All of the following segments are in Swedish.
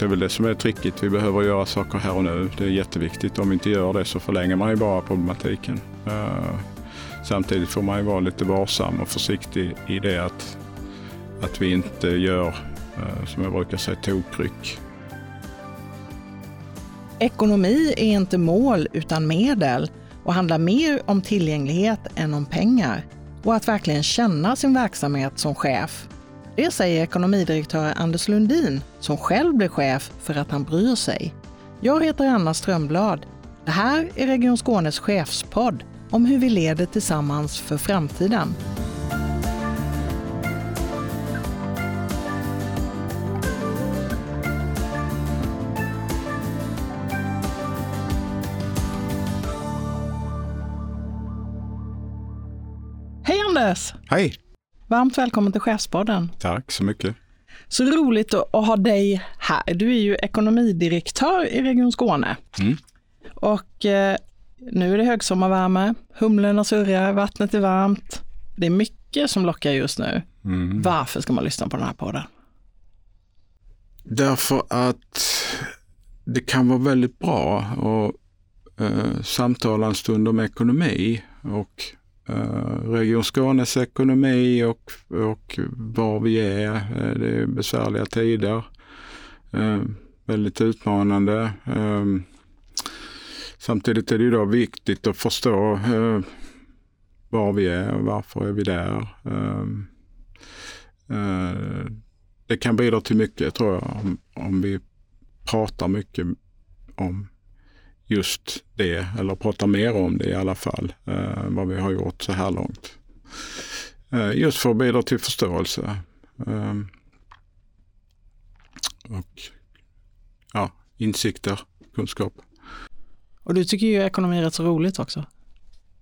Det är väl det som är tricket, Vi behöver göra saker här och nu. Det är jätteviktigt. Om vi inte gör det så förlänger man ju bara problematiken. Eh, samtidigt får man ju vara lite varsam och försiktig i det att, att vi inte gör, eh, som jag brukar säga, tokryck. Ekonomi är inte mål utan medel och handlar mer om tillgänglighet än om pengar och att verkligen känna sin verksamhet som chef. Det säger ekonomidirektör Anders Lundin, som själv blev chef för att han bryr sig. Jag heter Anna Strömblad. Det här är Region Skånes chefspodd om hur vi leder tillsammans för framtiden. Hej Anders! Hej! Varmt välkommen till Chefspodden. Tack så mycket. Så roligt att ha dig här. Du är ju ekonomidirektör i Region Skåne. Mm. Och eh, nu är det högsommarvärme, humlorna surrar, vattnet är varmt. Det är mycket som lockar just nu. Mm. Varför ska man lyssna på den här podden? Därför att det kan vara väldigt bra att eh, samtala en stund om ekonomi och Eh, Region Skånes ekonomi och, och var vi är. Eh, det är besvärliga tider. Eh, väldigt utmanande. Samtidigt är det ju då viktigt att förstå var vi är och varför är vi där. Det kan bidra till mycket tror jag om, om vi pratar mycket om just det, eller prata mer om det i alla fall, eh, vad vi har gjort så här långt. Eh, just för att bidra till förståelse. Eh, och ja, insikter, kunskap. Och du tycker ju ekonomi är rätt så roligt också.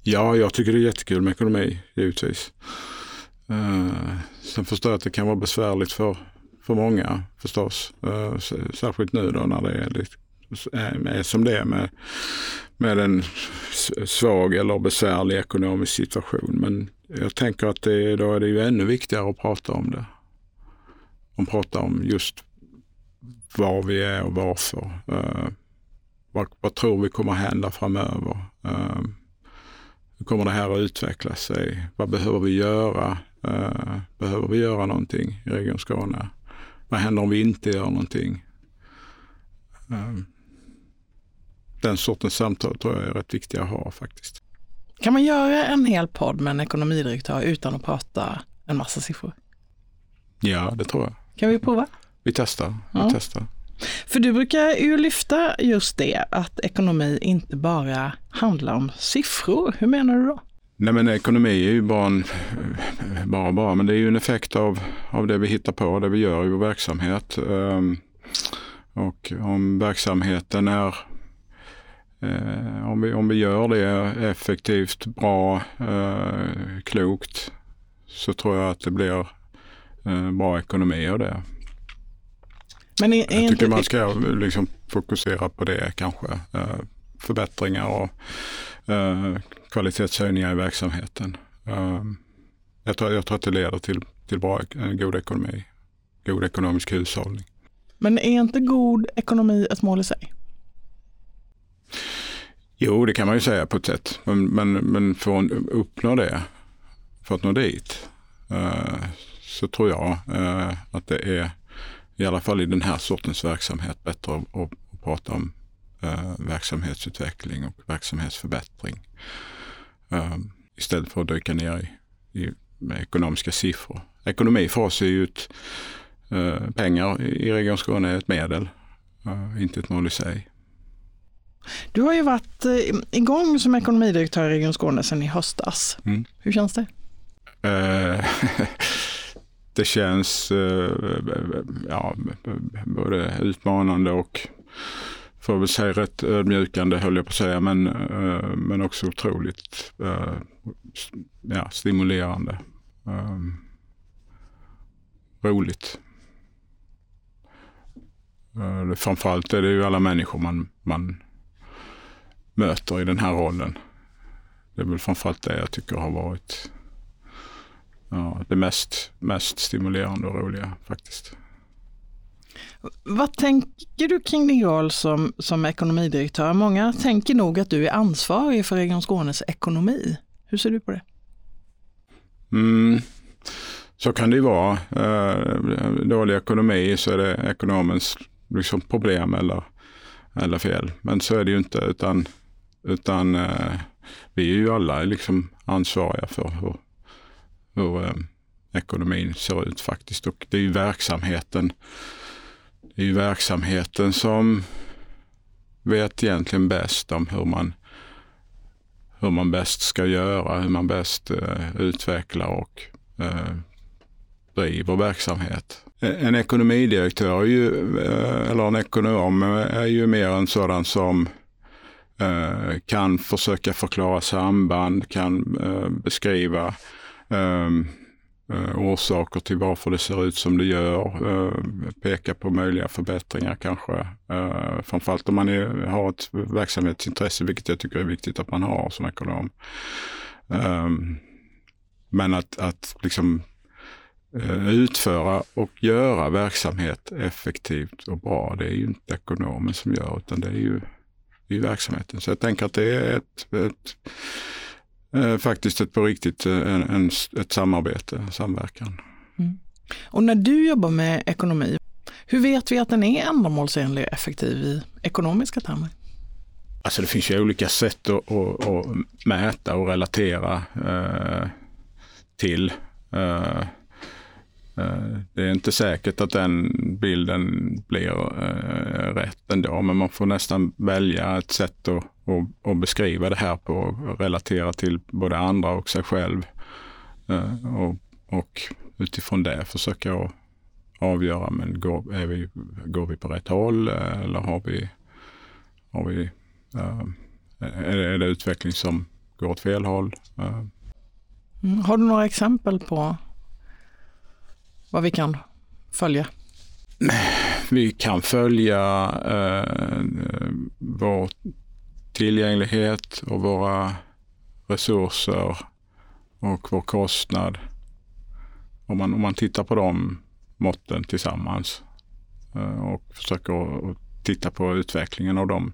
Ja, jag tycker det är jättekul med ekonomi, givetvis. Sen förstår jag att det kan vara besvärligt för, för många förstås. Särskilt nu då när det är lite Eh, som det är med, med en svag eller besvärlig ekonomisk situation. Men jag tänker att det, då är det ju ännu viktigare att prata om det. Att prata om just var vi är och varför. Uh, vad, vad, tror vi kommer hända framöver? Uh, hur kommer det här att utveckla sig? Vad behöver vi göra? Uh, behöver vi göra någonting i Region Skåne? Vad händer om vi inte gör någonting? Den sortens samtal tror jag är rätt viktiga att ha faktiskt. Kan man göra en hel podd med en ekonomidirektör utan att prata en massa siffror? Ja, det tror jag. Kan vi prova? Vi testar. Vi ja. testar. För du brukar ju lyfta just det, att ekonomi inte bara handlar om siffror. Hur menar du då? Nej men ekonomi är ju bara en, bara, bara, men det är ju en effekt av, av det vi hittar på, det vi gör i vår verksamhet. Um, och om verksamheten är Eh, om, vi, om vi gör det effektivt, bra, eh, klokt så tror jag att det blir eh, bra ekonomi av det. Men är, är jag tycker man ska liksom fokusera på det kanske. Eh, förbättringar och eh, kvalitetshöjningar i verksamheten. Eh, jag, tror, jag tror att det leder till, till bra, god ekonomi, god ekonomisk hushållning. Men är inte god ekonomi ett mål i sig? Jo, det kan man ju säga på ett sätt. Men, men, men för att uppnå det, för att nå dit, eh, så tror jag eh, att det är, i alla fall i den här sortens verksamhet, bättre att, att, att prata om eh, verksamhetsutveckling och verksamhetsförbättring. Eh, istället för att dyka ner i, i med ekonomiska siffror. Ekonomi för oss är ju ett, eh, pengar i Region Skåne är ett medel, eh, inte ett mål i sig. Du har ju varit eh, igång som ekonomidirektör i Region Skåne sedan i höstas. Mm. Hur känns det? Uh, det känns uh, ja, både utmanande och får väl säga rätt ödmjukande höll jag på att säga, men, uh, men också otroligt ja, stimulerande. roligt. framförallt är det ju alla människor man, man möter i den här rollen. Det är väl framförallt det jag tycker har varit ja, det mest, mest stimulerande och roliga faktiskt. Vad tänker du kring din roll som, som ekonomidirektör? Många tänker nog att du är ansvarig för Region Skånes ekonomi. Hur ser du på det? Mm. Så kan det ju vara. Eh, dålig ekonomi så är det ekonomens liksom, problem eller, eller fel. Men så är det ju inte utan, utan eh, vi är ju alla liksom ansvariga för hur, hur eh, ekonomin ser ut faktiskt. Och det är ju verksamheten, det är ju verksamheten som vet egentligen bäst om hur man, hur man bäst ska göra, hur man bäst eh, utvecklar och eh, driver verksamhet. En ekonomidirektör, är ju, eh, eller en ekonom, är ju mer en sådan som eh, Eh, kan försöka förklara samband, kan eh, beskriva ehm, eh, orsaker till varför det ser ut som det gör, eh, peka på möjliga förbättringar kanske. Framförallt om man är, har ett verksamhetsintresse, vilket jag tycker är viktigt att man har som ekonom. Ehm, men att, att liksom utföra och göra verksamhet effektivt och bra. Det är ju inte ekonomen som gör utan det är ju i verksamheten. Så jag tänker att det är ett, ett eh, faktiskt ett på riktigt eh, en, en, ett samarbete, samverkan. Mm. Och när du jobbar med ekonomi, hur vet vi att den är ändamålsenlig och effektiv i ekonomiska termer? Alltså det finns ju olika sätt att, att, att mäta och relatera eh, till. Eh, Eh, det är inte säkert att den bilden blir eh, rätt ändå, men man får nästan välja ett sätt att, att, att beskriva det här på och relatera till både andra och sig själv. Eh, och, och utifrån det försöka att avgöra, men går, är vi, går vi på rätt håll eh, eller har vi, har vi eh, är, det, är det utveckling som går åt fel håll? Eh. Mm. Har du några exempel på vad vi kan följa? Vi kan följa eh, vår tillgänglighet och våra resurser och vår kostnad. Om man, om man tittar på de måtten tillsammans eh, och försöker titta på utvecklingen av de,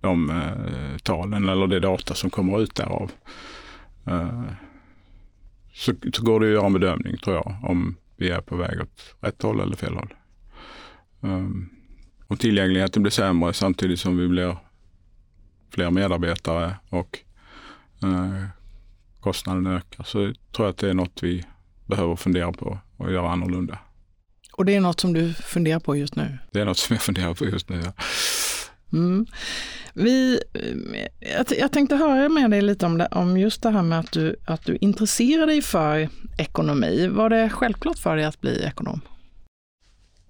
de eh, talen eller det data som kommer ut därav. Eh, så, så går det att göra en bedömning tror jag om vi är på väg åt rätt håll eller fel håll. Um, och tillgängligheten blir sämre samtidigt som vi blir fler medarbetare och uh, kostnaden ökar. Så jag tror att det är något vi behöver fundera på och göra annorlunda. Och det är något som du funderar på just nu? Det är något som jag funderar på just nu, ja. Mm. Vi, jag, jag, tänkte höra med dig lite om, det, om just det här med att du, att du intresserar dig för ekonomi. Var det självklart för dig att bli ekonom?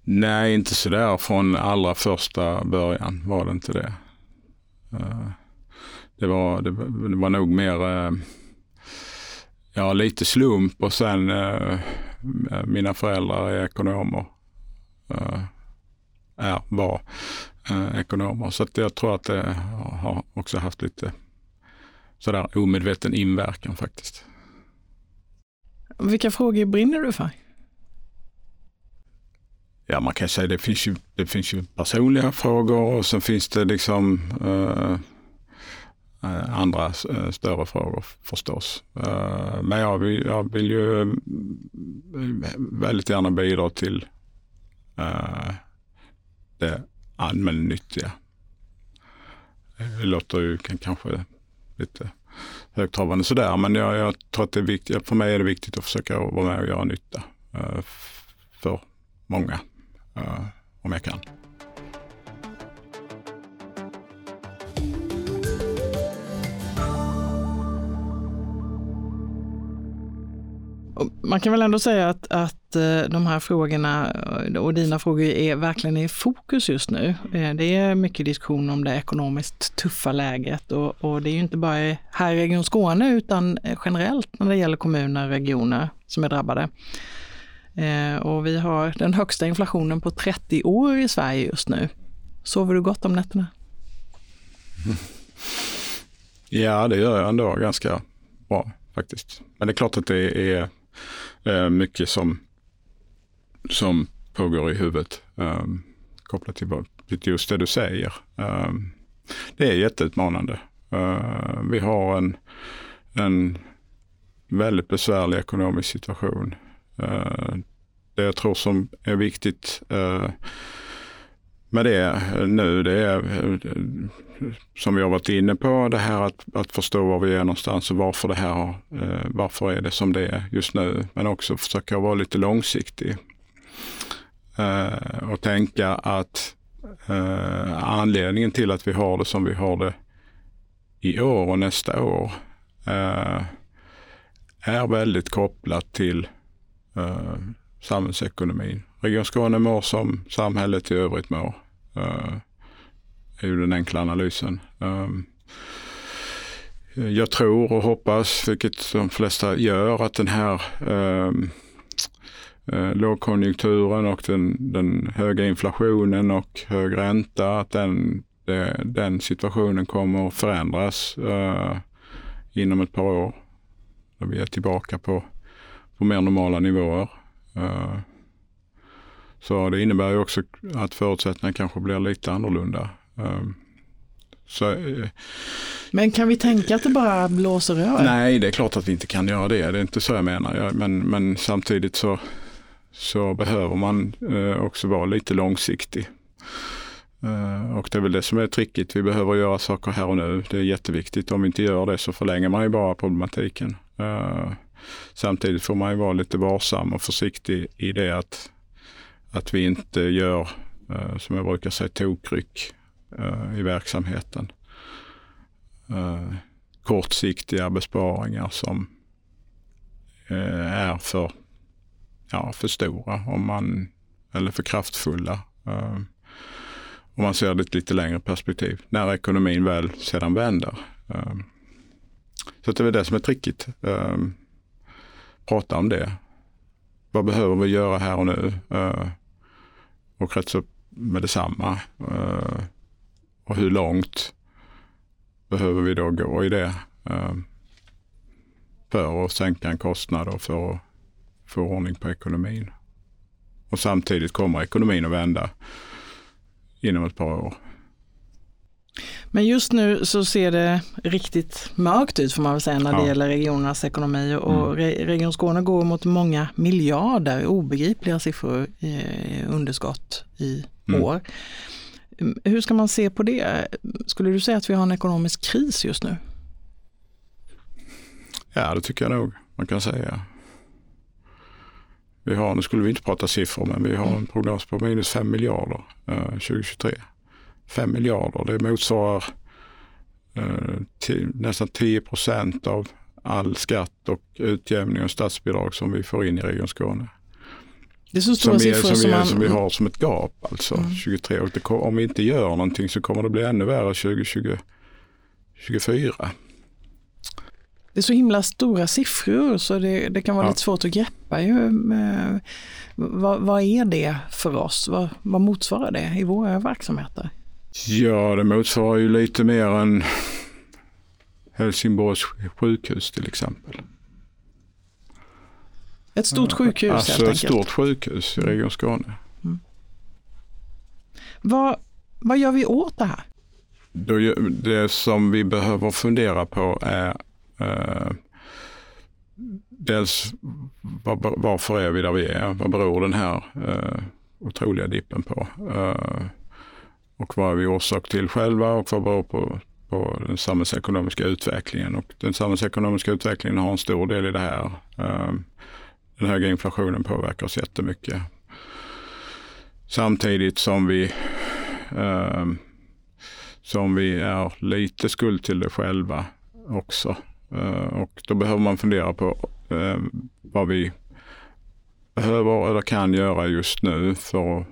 Nej, inte sådär från allra första början var det inte det. Eh, det var, det, det var nog mer eh, ja, lite slump och sen eh, mina föräldrar är ekonomer. Är, var ekonomer. Så att jag tror att det har också haft lite sådär omedveten inverkan faktiskt. Vilka frågor brinner du för? Ja, man kan säga det finns ju, det finns ju personliga frågor och sen finns det liksom eh, eh andra eh, större frågor förstås. Eh, men jag vill, jag vill ju eh, väldigt gärna bidra till det allmännyttiga. Det låter ju kanske lite högtravande sådär, men jag, jag tror att det är viktigt, för mig är det viktigt att försöka vara med och göra nytta för många, om jag kan. Man kan väl ändå säga att, att eh, de här frågorna eh, och dina frågor är verkligen i fokus just nu. Eh, det är mycket diskussion om det ekonomiskt tuffa läget och, och det är ju inte bara här i Region Skåne utan generellt när det gäller kommuner och regioner som är drabbade. Eh, och vi har den högsta inflationen på 30 år i Sverige just nu. Sover du gott om nätterna? Ja, det gör jag ändå ganska bra faktiskt. Men det är klart att det är eh, mycket som, som pågår i huvudet um, kopplat till just det du säger. Um, det är jätteutmanande. Uh, vi har en, en väldigt besvärlig ekonomisk situation. Eh, det jag tror som är viktigt eh, med det nu, det är eh, som vi har varit inne på, det här att, att förstå var vi är någonstans och varför det här varför är det som det är just nu. Men också försöka vara lite långsiktig. Och tänka att anledningen till att vi har det som vi har det i år och nästa år är väldigt kopplat till eh, samhällsekonomin. Region Skåne mår som samhället i övrigt mår. Uh, är ju den enkla analysen. Um, jag tror och hoppas, vilket de flesta gör, att den här um, uh, lågkonjunkturen och den, den, höga inflationen och hög ränta, att den, det, den situationen kommer att förändras uh, inom ett par år. När vi är tillbaka på, på mer normala nivåer. Uh, så det innebär ju också att förutsättningarna kanske blir lite annorlunda. Ehm, så, eh, men kan vi tänka att det bara blåser över? Nej, det är klart att vi inte kan göra det. Det är inte så jag menar. Men, men samtidigt så, så behöver man eh, också vara lite långsiktig. Eh, och det är väl det som är trickigt. Vi behöver göra saker här och nu. Det är jätteviktigt. Om vi inte gör det så förlänger man ju bara problematiken. Samtidigt får man ju vara lite varsam och försiktig i det att att vi inte gör, eh, som jag brukar säga, tokryck eh, i verksamheten. Eh, kortsiktiga besparingar som är för, ja, för stora om man, eller för kraftfulla. Om man ser det i ett lite längre perspektiv, när ekonomin väl sedan vänder. Så det är det som är trickigt. Prata om det. Vad behöver vi göra här och nu? Eh, och rätt så med detsamma. Eh, och hur långt behöver vi då gå i det eh, för att sänka en kostnad och för att få ordning på ekonomin. Och samtidigt kommer ekonomin att vända inom ett par år. Men just nu så ser det riktigt mörkt ut får man väl säga när det ja. gäller regionernas ekonomi och mm. Region Skåne går mot många miljarder obegripliga siffror i underskott i mm. år. Hur ska man se på det? Skulle du säga att vi har en ekonomisk kris just nu? Ja, det tycker jag nog man kan säga. Vi har, nu skulle vi inte prata siffror, men vi har en prognos på minus 5 miljarder eh, 2023. 5 miljarder. Det motsvarar eh, nästan 10 procent av all skatt och utjämning och statsbidrag som vi får in i Region Skåne. Det är så stora som, siffror som, som, man... som vi har som ett gap alltså mm. 23. Och det, om vi inte gör någonting så kommer det bli ännu värre 2024. Det är så himla stora siffror så det, det kan vara ja. lite svårt att greppa. Ju. Vad, vad, är det för oss? Vad, vad motsvarar det i våra verksamheter? Ja, det motsvarar ju lite mer än Helsingborgs sjukhus till exempel. Ett stort sjukhus alltså helt enkelt? ett stort sjukhus i Region Skåne. Mm. Vad, vad gör vi åt det här? Det som vi behöver fundera på är eh, dels var, varför är vi där vi är? Vad beror den här eh, otroliga dippen på? Eh, och vad är vi orsak till själva och vad beror på, på den samhällsekonomiska utvecklingen. Och den samhällsekonomiska utvecklingen har en stor del i det här. Ehm, den höga inflationen påverkar oss jättemycket. Samtidigt som vi, ehm, som vi är lite skuld till det själva också. Ehm, och då behöver man fundera på vad vi behöver eller kan göra just nu för att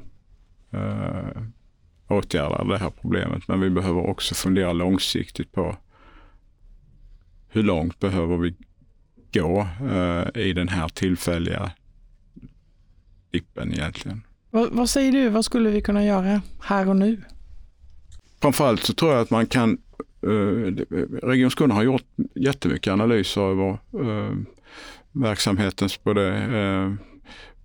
åtgärda det här problemet. Men vi behöver också fundera långsiktigt på hur långt behöver vi gå eh, i den här tillfälliga dippen egentligen. Vad, vad, säger du, vad skulle vi kunna göra här och nu? Framförallt så tror jag att man kan, eh, Region Skåne har gjort jättemycket analyser över eh, verksamhetens både eh,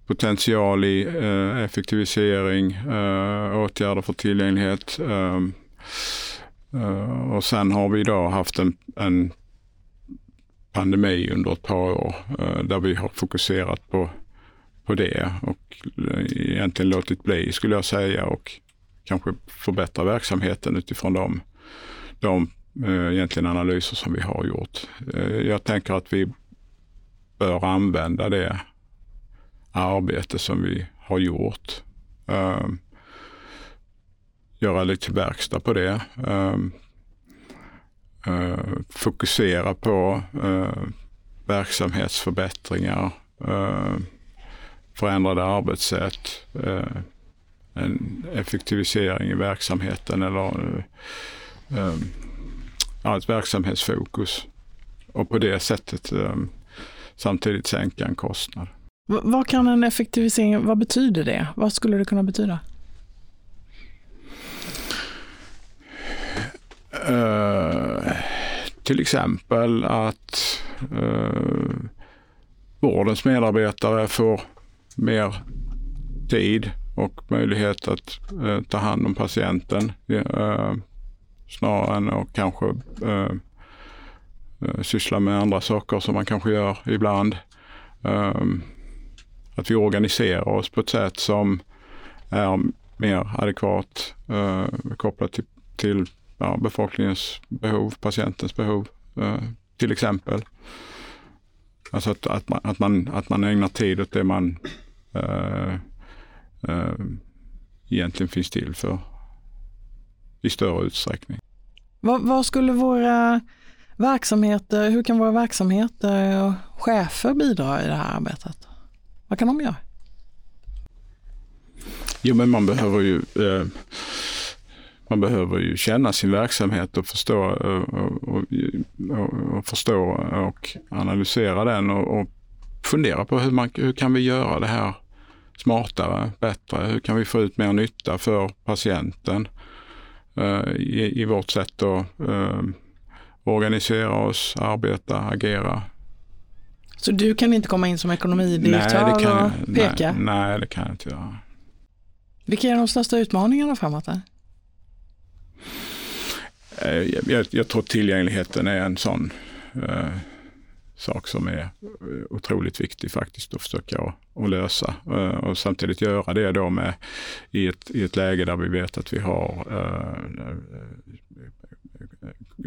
potential i eh, effektivisering, eh, åtgärder för tillgänglighet. Eh, eh, och sen har vi idag haft en, en pandemi under ett par år eh, där vi har fokuserat på, på det och eh, egentligen låtit bli skulle jag säga och kanske förbättra verksamheten utifrån de, de eh, egentligen analyser som vi har gjort. Eh, jag tänker att vi bör använda det arbete som vi har gjort. Um, göra lite verkstad på det. Um, uh, fokusera på eh, verksamhetsförbättringar, eh, förändrade arbetssätt, en effektivisering i verksamheten eller ehm, ja, ett verksamhetsfokus. Och på det sättet samtidigt sänka en kostnad. V vad kan en effektivisering, vad betyder det? Vad skulle det kunna betyda? Uh, till exempel att uh, vårdens medarbetare får mer tid och möjlighet att uh, ta hand om patienten snarare än att kanske syssla med andra saker som man kanske gör ibland. Um, att vi organiserar oss på ett sätt som är mer adekvat eh, kopplat till, till ja, befolkningens behov, patientens behov eh, till exempel. Alltså att, att, man, att, man, att man ägnar tid åt det man eh, eh, egentligen finns till för i större utsträckning. Vad, vad, skulle våra verksamheter, hur kan våra verksamheter och chefer bidra i det här arbetet? Vad kan de göra? Jo, men man behöver ju eh, man behöver ju känna sin verksamhet och förstå och, och, och, och förstå och analysera den och, och, fundera på hur, man, hur kan vi göra det här smartare, bättre? Hur kan vi få ut mer nytta för patienten eh, i, i, vårt sätt att eh, organisera oss, arbeta, agera så du kan inte komma in som ekonomidirektör nej, det kan och jag, peka? Nej, nej, det kan jag inte göra. Vilka är de största utmaningarna framåt? Där? Eh, jag, jag, tror tillgängligheten är en sån eh, sak som är otroligt viktig faktiskt att försöka att lösa. Eh, och samtidigt göra det då med i ett, i ett läge där vi vet att vi har eh,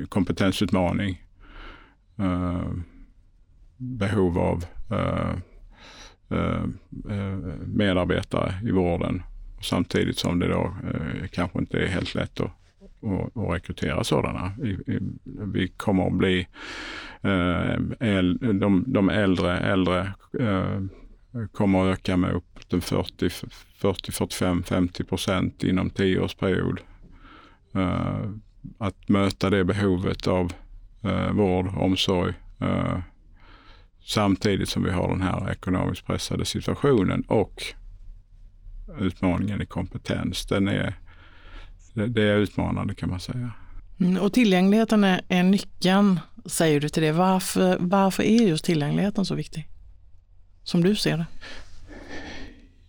kompetensutmaning. Behov av eh, eh, eh, medarbetare i vården. Samtidigt som det då kanske inte är helt lätt att, att, att rekrytera sådana. Vi kommer att bli de, de äldre, äldre kommer att öka med upp till 40, 40 45, 50 procent inom tioårsperiod. Att möta det behovet av vård, omsorg, Samtidigt som vi har den här ekonomiskt pressade situationen och utmaningen i kompetens. Den är, det är utmanande kan man säga. Mm, och tillgängligheten är, är nyckeln, säger du till det. Varför, varför är just tillgängligheten så viktig? Som du ser det?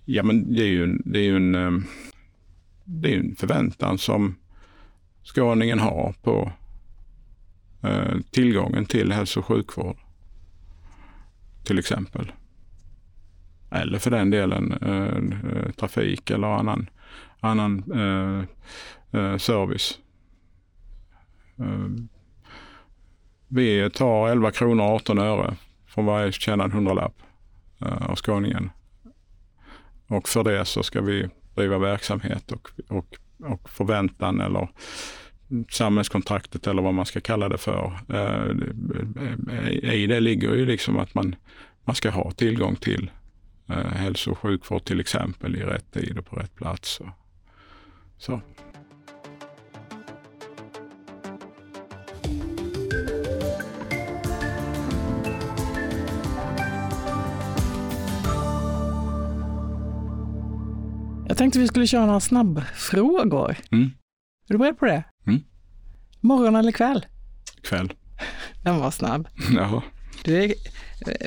Ja, men det är ju, det är ju en, ehm, det är en förväntan som skåningen har på eh, tillgången till hälso och sjukvård till exempel. Eller för den delen eh, eh trafik eller annan, annan eh, eh service. Eh, vi tar 11 kronor och 18 öre från varje tjänad hundralapp eh, av skåningen. Och för det så ska vi driva verksamhet och, och, och förväntan eller samhällskontraktet eller vad man ska kalla det för. Eh, I det ligger ju liksom att man, man ska ha tillgång till eh, hälso och sjukvård till exempel i rätt tid och på rätt plats. Så. Jag tänkte vi skulle köra några snabbfrågor. Mm. Är du beredd på det? Mm. Morgon eller kväll? Kväll. Den var snabb. Ja. Du är,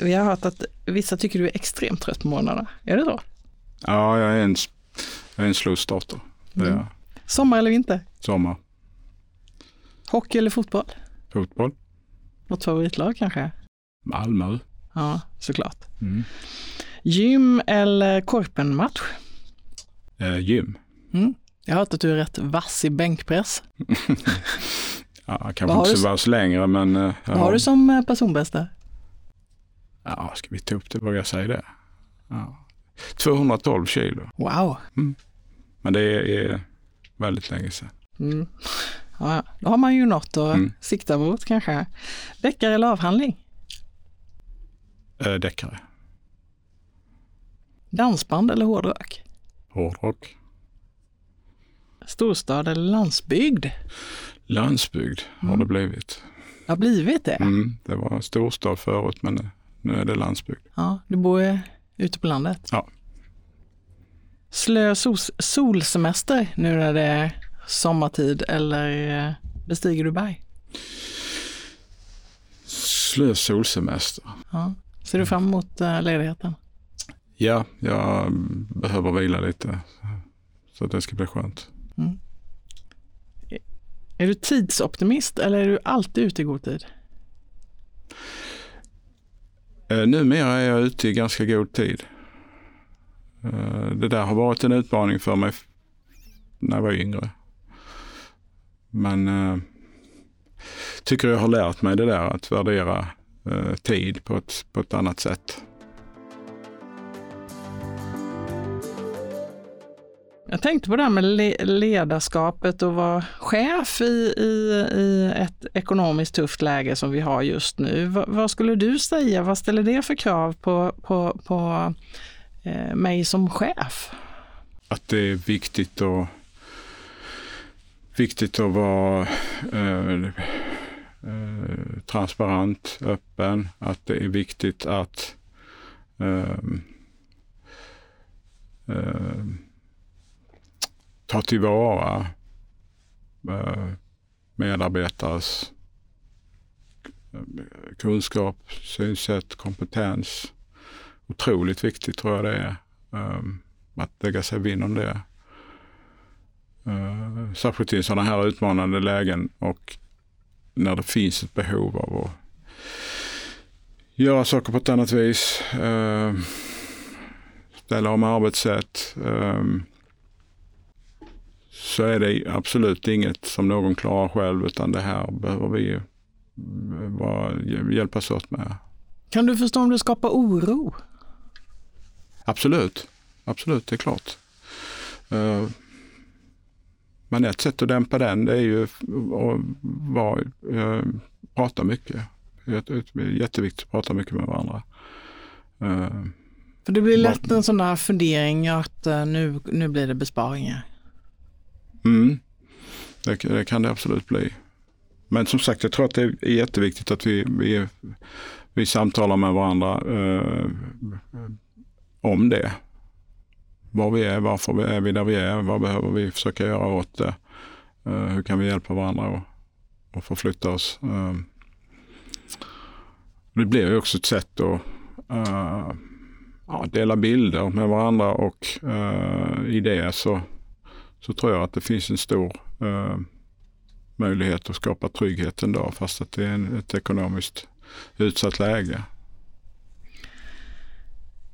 vi har hört att vissa tycker du är extremt trött på morgnarna. Är det så? Ja, jag är en, jag är en slusstarter. Det är Mm. Sommar eller vinter? Sommar. Hockey eller fotboll? Fotboll. Något favoritlag kanske? Malmö. Ja, såklart. Mm. Gym eller korpenmatch? Eh, gym. Jag har hört att du är rätt vass i bänkpress. Ja, kanske inte så s- värst längre men... eh, Vad har du som eh, personbästa? Ja, ska vi ta upp det? Vågar jag säga det? Ja. 212 kilo. Wow. Men det är väldigt länge sedan. Mm. Ja, då har man ju något att Mm. sikta mot kanske. Deckare eller avhandling? Eh, deckare. Dansband eller hårdrock? Hårdrock. Storstad eller landsbygd? Landsbygd har Mm. det blivit. Det har blivit det. Mm, det var storstad förut men nu är det landsbygd. Ja, du bor ute på landet. Ja. Slö solsemester nu när det är sommartid eller eh, bestiger du berg? Slös solsemester. Ja. Ser du fram emot eh, ledigheten? Ja, jag behöver vila lite så det ska bli skönt. Mm. Är du tidsoptimist eller är du alltid ute i god tid? Eh, numera är jag ute i ganska god tid. Eh, det där har varit en utmaning för mig när jag var yngre. Men eh, tycker jag har lärt mig det där att värdera eh, tid på ett, på ett annat sätt. Jag tänkte på det här med le- ledarskapet och vara chef i, i, i ett ekonomiskt tufft läge som vi har just nu. V vad skulle du säga, vad ställer det för krav på, på, på eh, mig som chef? Att det är viktigt att, viktigt att vara eh, eh, transparent, öppen. Att det är viktigt att eh, eh, ta tillvara eh, medarbetares eh, kunskap, synsätt, kompetens. Otroligt viktigt tror jag det är. Ehm, att lägga sig vinn om det. Eh, särskilt i sådana här utmanande lägen och när det finns ett behov av att göra saker på ett annat vis. Ehm, ställa om arbetssätt. Ehm, så är det absolut inget som någon klarar själv utan det här behöver vi vara, hjälpas åt med. Kan du förstå om det skapar oro? Absolut, absolut, det är klart. Eh, Men ett sätt att dämpa den det är ju att vara, eh, prata mycket. Det är jätteviktigt att prata mycket med varandra. Eh, För det blir lätt en sån där fundering att nu, nu blir det besparingar. Mm, det, det kan det absolut bli. Men som sagt, jag tror att det är jätteviktigt att vi, vi, vi samtalar med varandra eh, om det. Var vi är, varför är vi där vi är, vad behöver vi försöka göra åt det? Eh, hur kan vi hjälpa varandra och, och förflytta oss? Eh, det blir ju också ett sätt att eh, ja, dela bilder med varandra och eh, i det så, så tror jag att det finns en stor eh, möjlighet att skapa trygghet dag fast att det är en, ett ekonomiskt utsatt läge.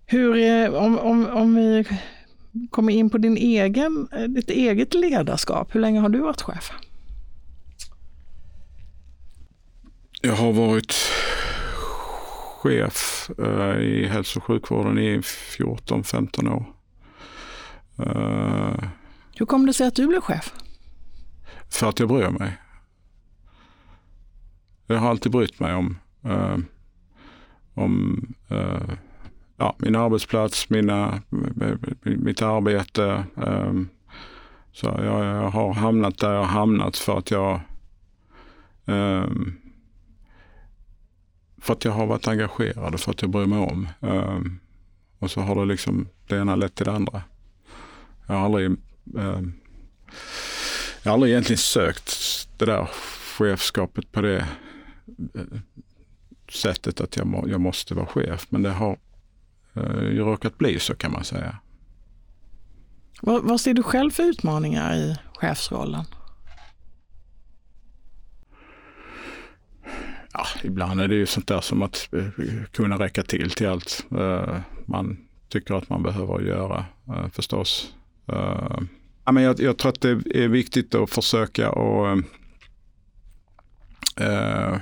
Hur, är- om, om, om vi kommer in på din egen, eh, ditt eget ledarskap, hur länge har du varit chef? Jag har varit chef eh, i hälso och sjukvården i 14-15 år. Hur kom det sig att du blev chef? för att jag bryr mig. Jag har alltid brytt mig om, eh, om eh, ja, min arbetsplats, mina, mitt arbete. eh, så jag, jag har hamnat där jag har hamnat för att jag eh, för att jag har varit engagerad och för att jag bryr mig om. Eh, och så har det liksom det ena lett till det andra. Jag har aldrig jag har aldrig egentligen sökt det där chefskapet på det sättet att jag, må, jag måste vara chef. Men det har eh, ju råkat bli så kan man säga. Vad, vad ser du själv för utmaningar i chefsrollen? Ja, ibland är det ju sånt där som att eh, kunna räcka till till allt eh, man tycker att man behöver göra eh, förstås. Ja, men jag, jag tror att det är viktigt att försöka och eh,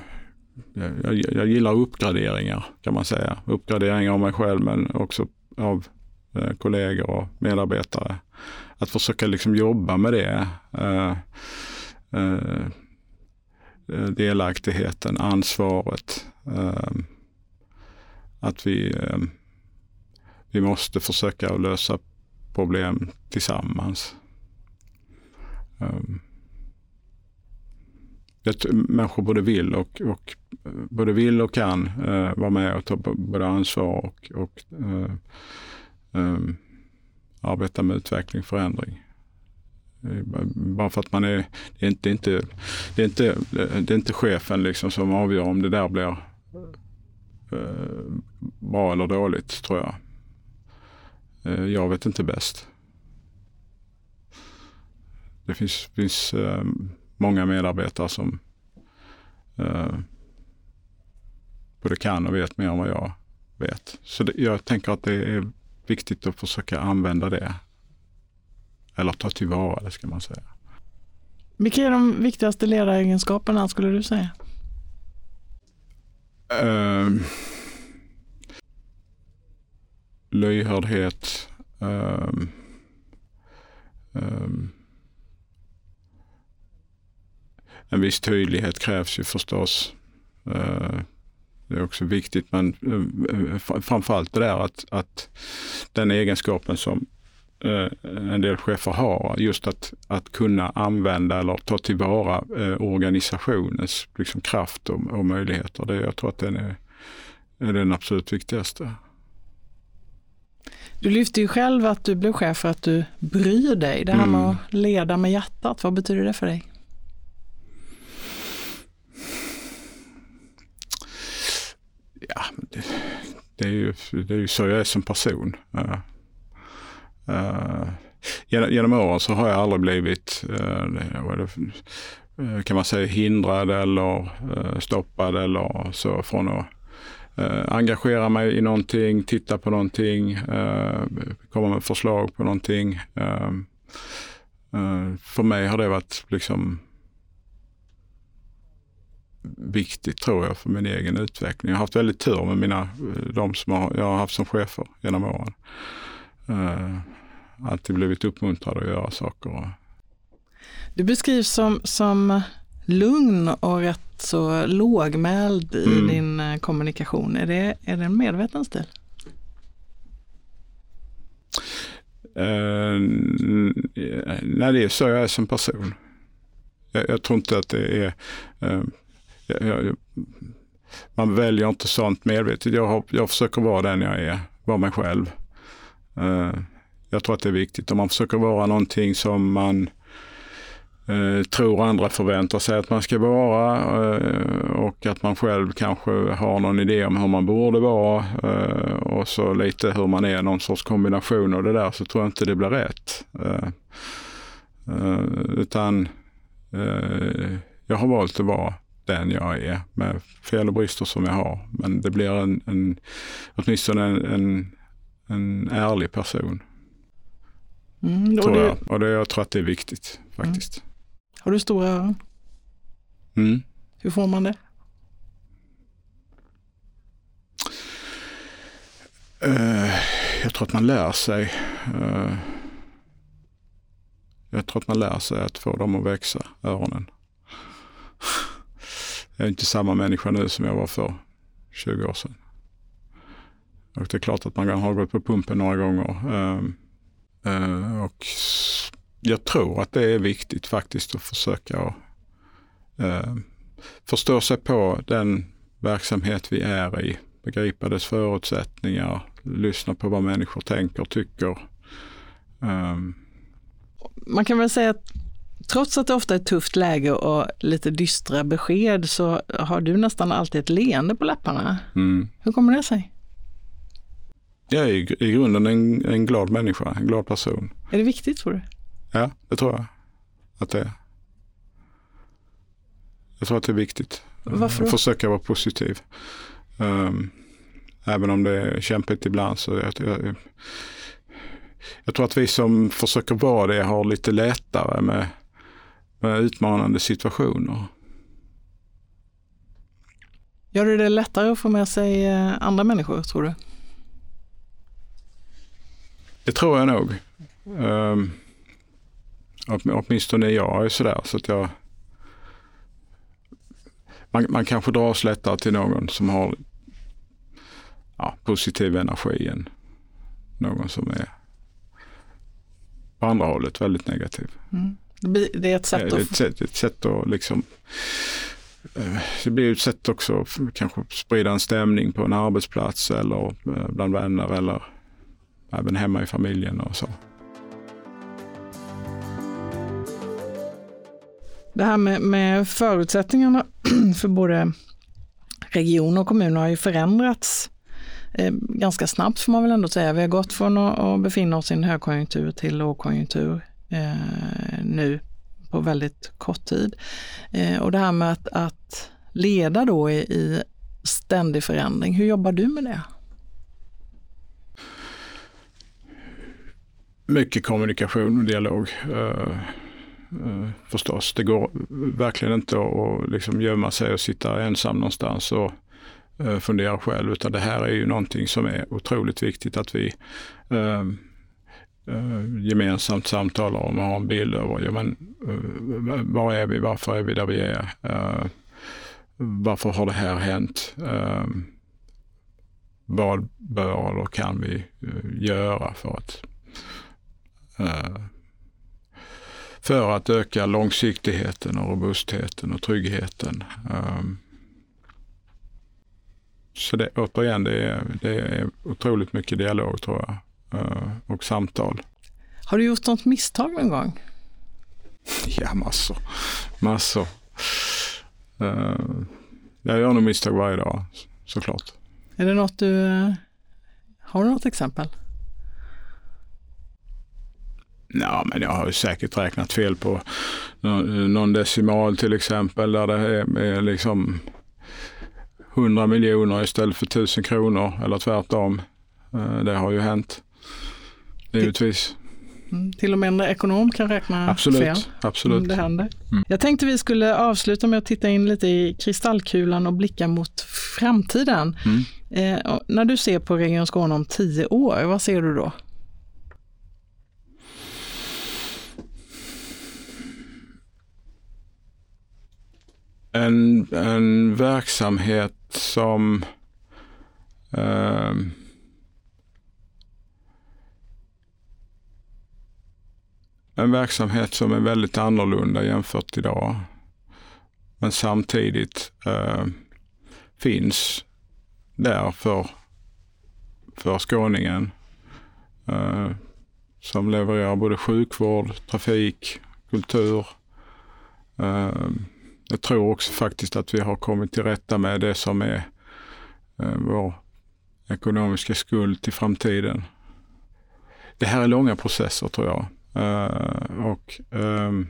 jag, jag, gillar uppgraderingar kan man säga. Uppgraderingar av mig själv men också av eh, kollegor och medarbetare. Att försöka liksom jobba med det. Eh, eh delaktigheten, ansvaret. Att vi, vi måste försöka lösa problem tillsammans. Ehm, människor både vill och, och, eh, både vill och kan eh, vara med och ta både ansvar och, och eh, eh, arbeta med utveckling och förändring. Bara för att man är, det är inte, inte, det är inte, det är inte chefen liksom som avgör om det där blir eh, bra eller dåligt tror jag. Eh, jag vet inte bäst. Det finns, finns eh, många medarbetare som både kan och vet mer än vad jag vet. Så det, jag tänker att det är viktigt att försöka använda det eller ta tillvara det ska man säga. Vilka är de viktigaste ledaregenskaperna skulle du säga? Uh, lyhördhet. um, ehm, um, ehm, en viss tydlighet krävs ju förstås. Uh, det är också viktigt, men eh, eh, framförallt det där att, att den egenskapen som en del chefer har. Just att, att kunna använda eller ta tillvara organisationens liksom, kraft och, och möjligheter. Det, jag tror att den är, är den absolut viktigaste. Du lyfte ju själv att du blev chef för att du bryr dig. Det här mm. med att leda med hjärtat, vad betyder det för dig? Ja, det, det är, ju, det är ju så jag är som person. Uh, genom, genom åren så har jag aldrig blivit, uh, kan man säga, hindrad eller uh, stoppad eller så från att Eh, engagera mig i någonting, titta på någonting, eh, komma med förslag på någonting. Eh, för mig har det varit liksom viktigt tror jag för min egen utveckling. Jag har haft väldigt tur med mina, de som jag har haft som chefer genom åren alltid blivit uppmuntrad att göra saker. Du beskrivs som, som lugn och rätt så lågmäld i mm. din eh, kommunikation. Är det, är det en medveten stil? Uh, nej, det är så jag är som person. Jag, jag tror inte att det är... Uh, jag, jag, man väljer inte sånt medvetet. Jag, har, jag försöker vara den jag är, vara mig själv. Uh, jag tror att det är viktigt. Om man försöker vara någonting som man eh, tror andra förväntar sig att man ska vara eh, och att man själv kanske har någon idé om hur man borde vara eh, och så lite hur man är, någon sorts kombination av det där, så tror jag inte det blir rätt. Utan jag har valt att vara den jag är med fel och brister som jag har. Men det blir en, en åtminstone en, en, en ärlig person. Mm, tror jag. Det... Och det, jag tror att det är viktigt faktiskt. Mm. Har du stora öron? Mm. Hur får man det? Uh, jag tror att man lär sig. Uh, jag tror att man lär sig att få dem att växa, öronen. Jag är inte samma människa nu som jag var för 20 år sedan. Och det är klart att man har gått på pumpen några gånger. Uh, och jag tror att det är viktigt faktiskt att försöka uh, förstå sig på den verksamhet vi är i, begripa dess förutsättningar, lyssna på vad människor tänker och tycker. Um. Man kan väl säga att Trots att det ofta är ett tufft läge och lite dystra besked så har du nästan alltid ett leende på läpparna. Mm. Hur kommer det sig? Jag är i, i grunden en, en glad människa, en glad person. Är det viktigt tror du? Ja, det tror jag att det är. Jag tror att det är viktigt. Varför då? Försöka vara positiv. Um, även om det är kämpigt ibland så jag, jag, jag tror att vi som försöker vara det har lite lättare med, med utmanande situationer. Gör det det lättare att få med sig eh, andra människor tror du? Det tror jag nog. Um, åtminstone jag är sådär så att jag man, man kanske dras lättare till någon som har ja, positiv energi än någon som är på andra hållet väldigt negativ. Mm. Det är ett sätt att... Ett sätt, ett sätt att liksom eh, det blir ett sätt också kanske sprida en stämning på en arbetsplats eller eh, bland vänner eller även hemma i familjen och så. Det här med, med förutsättningarna för både regioner och kommuner har ju förändrats eh, ganska snabbt får man väl ändå säga. Vi har gått från att, att befinna oss i en högkonjunktur till lågkonjunktur eh, nu på väldigt kort tid. Eh, och det här med att, att leda då i, i ständig förändring, hur jobbar du med det? Mycket kommunikation och dialog. Eh, Eh, förstås. Det går verkligen inte att liksom gömma sig och sitta ensam någonstans och eh, fundera själv. Utan det här är ju någonting som är otroligt viktigt att vi eh, gemensamt samtalar om och har en bild över. Ja, men, var är vi? Varför är vi där vi är? varför har det här hänt? vad bör eller kan vi göra för att Eh, för att öka långsiktigheten och robustheten och tryggheten. Ehm, så det, återigen, det är, det är otroligt mycket dialog tror jag eh, och samtal. Har du gjort något misstag någon gång? Ja, massor. Massor. Eh, jag gör nog misstag varje dag såklart. Är det något du, har du något exempel? Ja, men jag har säkert räknat fel på någon decimal till exempel där det är, är liksom 100 miljoner istället för 1000 kronor eller tvärtom. Eh, det har ju hänt. Givetvis. Mm, till och med en ekonom kan räkna absolut, fel. Absolut. Det händer. Mm. Jag tänkte vi skulle avsluta med att titta in lite i kristallkulan och blicka mot framtiden. Mm. Eh, när du ser på Region Skåne om tio år, vad ser du då? En, en verksamhet som eh, en verksamhet som är väldigt annorlunda jämfört idag. Men samtidigt eh, finns där för, för skåningen. Eh, som levererar både sjukvård, trafik, kultur. Eh, jag tror också faktiskt att vi har kommit till rätta med det som är eh, vår ekonomiska skuld till framtiden. Det här är långa processer tror jag. Eh, och ehm,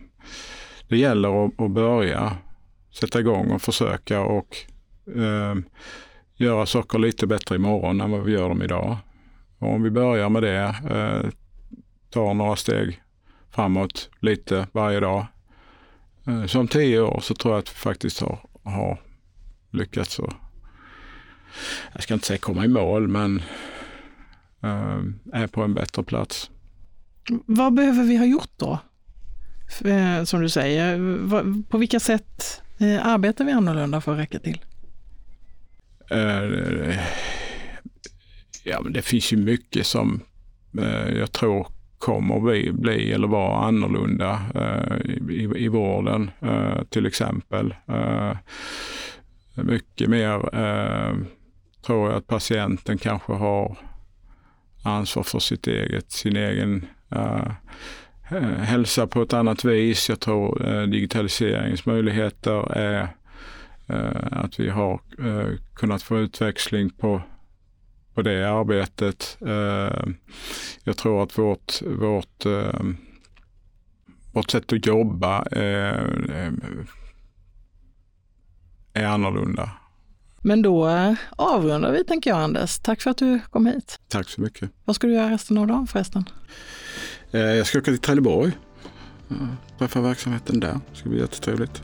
det gäller att, börja sätta igång och försöka och ehm, göra saker lite bättre imorgon än vad vi gör dem idag. Och om vi börjar med det, eh, tar några steg framåt lite varje dag, Eh, så om tio år så tror jag att vi faktiskt har, har lyckats att, jag ska inte säga komma i mål, men äh, är på en bättre plats. Vad behöver vi ha gjort då? Eh, som du säger, på vilka sätt arbetar vi annorlunda för att räcka till? Ja, men det finns ju mycket som jag tror kommer vi bli eller vara annorlunda eh, i, i vården eh, till exempel. Eh, mycket mer eh, tror jag att patienten kanske har ansvar för sitt eget, sin egen eh, hälsa på ett annat vis. Jag tror eh, digitaliseringens möjligheter är eh, att vi har eh, kunnat få utväxling på på det arbetet. Jag tror att vårt, vårt, vårt sätt att jobba är, är annorlunda. Men då avrundar vi tänker jag Anders. Tack för att du kom hit. Tack så mycket. Vad ska du göra resten av dagen förresten? Jag ska åka till Trelleborg. Träffa verksamheten där. Det ska bli jättetrevligt.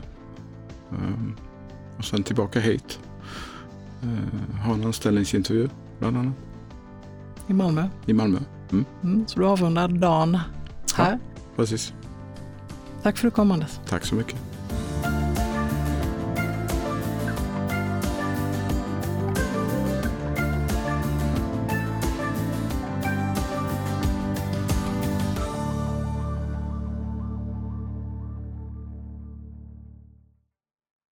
Och sen tillbaka hit. Ha en anställningsintervju bland annat. I Malmö? I Malmö. Mm. Mm, så du avrundar dagen här? Ja, precis. Tack för att du kom Anders. Tack så mycket.